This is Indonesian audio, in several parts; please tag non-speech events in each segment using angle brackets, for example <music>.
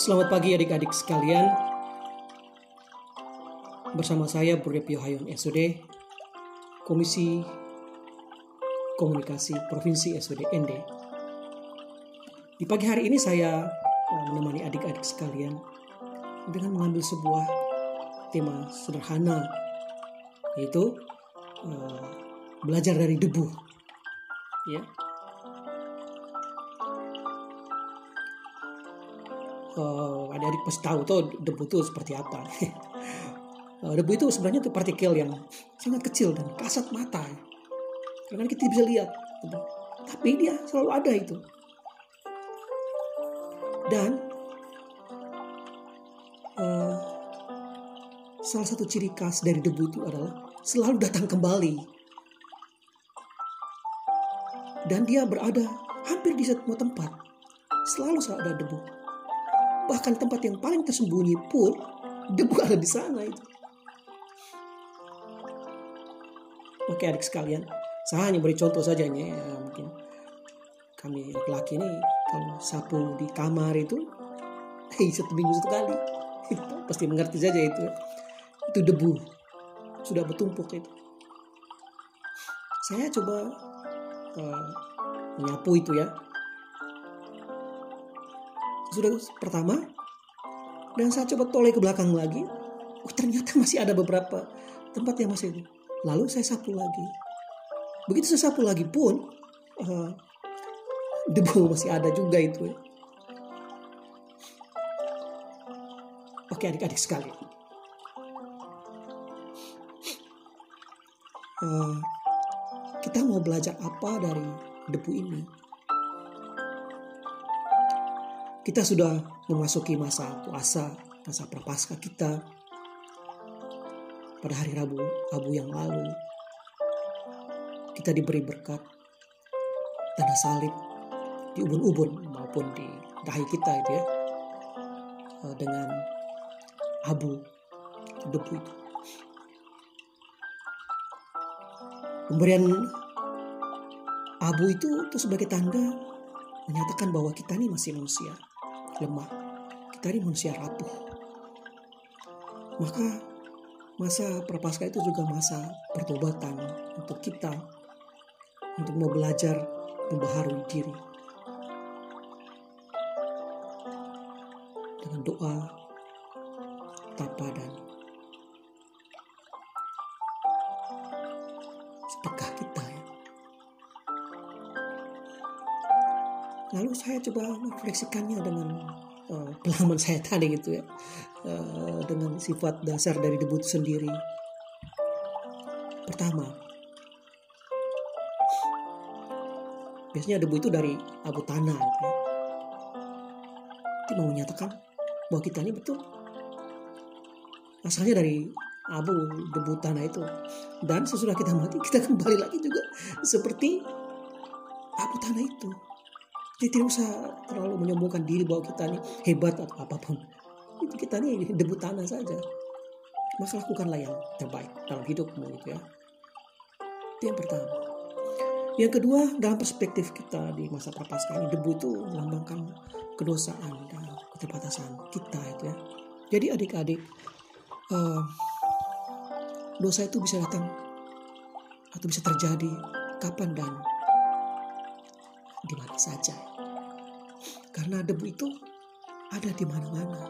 Selamat pagi adik-adik sekalian. Bersama saya Burepio Hayon SUD, Komisi Komunikasi Provinsi SUD ND. Di pagi hari ini saya uh, menemani adik-adik sekalian dengan mengambil sebuah tema sederhana yaitu uh, belajar dari debu. Ya, uh, adik-adik pasti tahu tuh debu itu seperti apa. uh, <laughs> debu itu sebenarnya itu partikel yang sangat kecil dan kasat mata. Karena kita bisa lihat, gitu. tapi dia selalu ada itu. Dan uh, salah satu ciri khas dari debu itu adalah selalu datang kembali. Dan dia berada hampir di semua tempat. Selalu selalu ada debu bahkan tempat yang paling tersembunyi pun debu ada di sana itu. Oke adik sekalian, saya hanya beri contoh saja ya, mungkin kami laki-laki ini kalau sapu di kamar itu, <laughs> hei satu minggu satu kali, itu pasti mengerti saja itu, itu debu sudah bertumpuk itu. Saya coba uh, menyapu itu ya, sudah pertama dan saya coba toleh ke belakang lagi. Oh ternyata masih ada beberapa tempat yang masih itu lalu saya sapu lagi. Begitu saya sapu lagi pun uh, debu <laughs> masih ada juga itu ya. oke adik-adik sekali uh, kita mau belajar apa dari debu ini kita sudah memasuki masa puasa, masa prapaskah kita pada hari Rabu, Rabu yang lalu. Kita diberi berkat tanda salib di ubun-ubun maupun di dahi kita itu ya eh, dengan abu debu itu. Pemberian abu itu itu sebagai tanda menyatakan bahwa kita ini masih manusia lemah. Kita ini manusia rapuh. Maka masa prapaskah itu juga masa pertobatan untuk kita untuk mau belajar membaharui diri dengan doa tapa dan saya coba merefleksikannya dengan uh, pengalaman saya tadi gitu ya, uh, dengan sifat dasar dari debu itu sendiri. Pertama, biasanya debu itu dari abu tanah gitu ya. Itu mau menyatakan bahwa kita ini betul asalnya dari abu debu tanah itu dan sesudah kita mati kita kembali lagi juga seperti abu tanah itu jadi tidak usah terlalu menyombongkan diri bahwa kita ini hebat atau apa pun. Itu kita ini debu tanah saja. Maka lakukanlah yang terbaik dalam hidupmu gitu ya. Itu yang pertama. Yang kedua, dalam perspektif kita di masa prapaskah ini, debu itu melambangkan kedosaan dan keterbatasan kita itu ya. Jadi adik-adik, uh, dosa itu bisa datang atau bisa terjadi kapan dan di mana saja. Karena debu itu ada di mana-mana.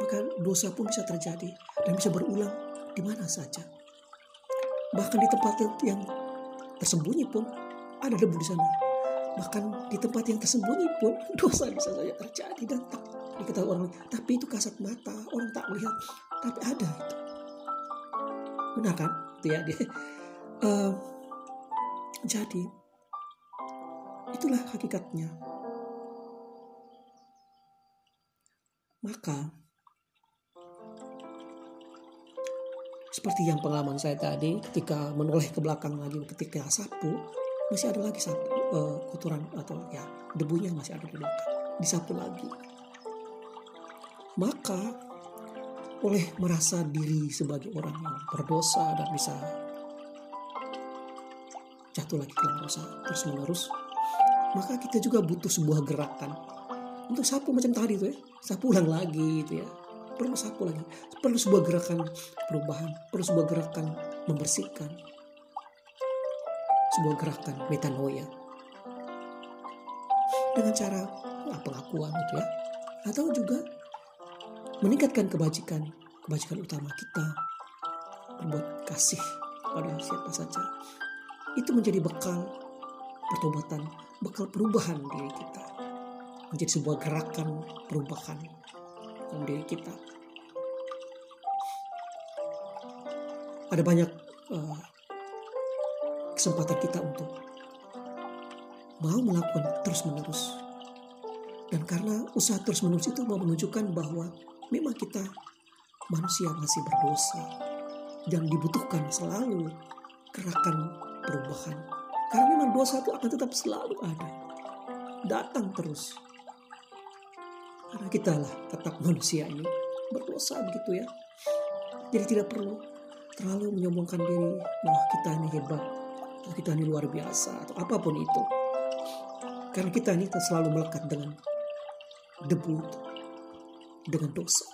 Maka dosa pun bisa terjadi dan bisa berulang di mana saja. Bahkan di tempat yang tersembunyi pun ada debu di sana. Bahkan di tempat yang tersembunyi pun <laughs> dosa bisa saja terjadi dan tak diketahui orang Tapi itu kasat mata, orang tak melihat. Tapi ada itu. Benar kan? Itu ya dia. Uh, <laughs> jadi Itulah hakikatnya. Maka, seperti yang pengalaman saya tadi, ketika menoleh ke belakang lagi, ketika sapu, masih ada lagi sapu, uh, kotoran atau ya debunya masih ada di belakang, disapu lagi. Maka, oleh merasa diri sebagai orang yang berdosa dan bisa jatuh lagi ke dalam dosa terus menerus maka kita juga butuh sebuah gerakan untuk sapu macam tadi tuh ya. Sapu ulang lagi gitu ya. Perlu sapu lagi. Perlu sebuah gerakan perubahan. Perlu sebuah gerakan membersihkan. Sebuah gerakan metanoia. Dengan cara ya, pengakuan itu ya. Atau juga meningkatkan kebajikan. Kebajikan utama kita. Berbuat kasih pada siapa saja. Itu menjadi bekal pertobatan. Bekal perubahan diri kita menjadi sebuah gerakan perubahan dalam diri kita. Ada banyak uh, kesempatan kita untuk mau melakukan terus menerus dan karena usaha terus menerus itu mau menunjukkan bahwa memang kita manusia masih berdosa dan dibutuhkan selalu gerakan perubahan. Karena memang dosa itu akan tetap selalu ada datang terus karena kita lah tetap manusia ini berdosa begitu ya. Jadi tidak perlu terlalu menyombongkan diri bahwa kita ini hebat atau kita ini luar biasa atau apa pun itu. Karena kita ini selalu melekat dengan debu dengan dosa.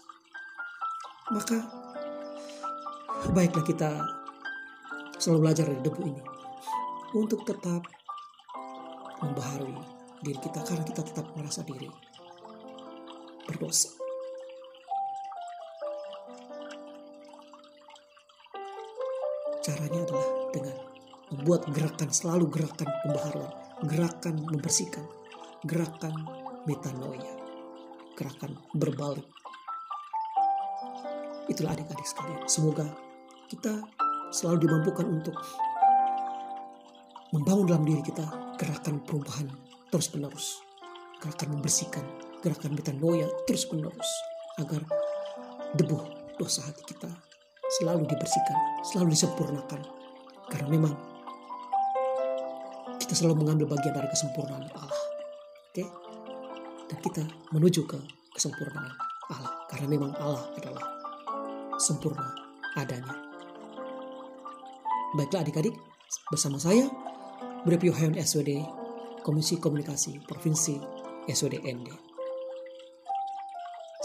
Maka baiklah kita selalu belajar dari debu ini untuk tetap membaharui diri kita karena kita tetap merasa diri berdosa. Caranya adalah dengan membuat gerakan selalu gerakan pembaharuan, gerakan membersihkan, gerakan metanoia gerakan berbalik. Itulah adik-adik sekalian. Semoga kita selalu dimampukan untuk membangun dalam diri kita gerakan perubahan terus menerus. Gerakan membersihkan, gerakan metanoia terus menerus. Agar debu dosa hati kita selalu dibersihkan, selalu disempurnakan. Karena memang kita selalu mengambil bagian dari kesempurnaan Allah. Oke? Okay? dan kita menuju ke kesempurnaan Allah karena memang Allah adalah sempurna adanya. Baiklah adik-adik, bersama saya Brep Yohayon SWD, Komisi Komunikasi Provinsi SWD ND.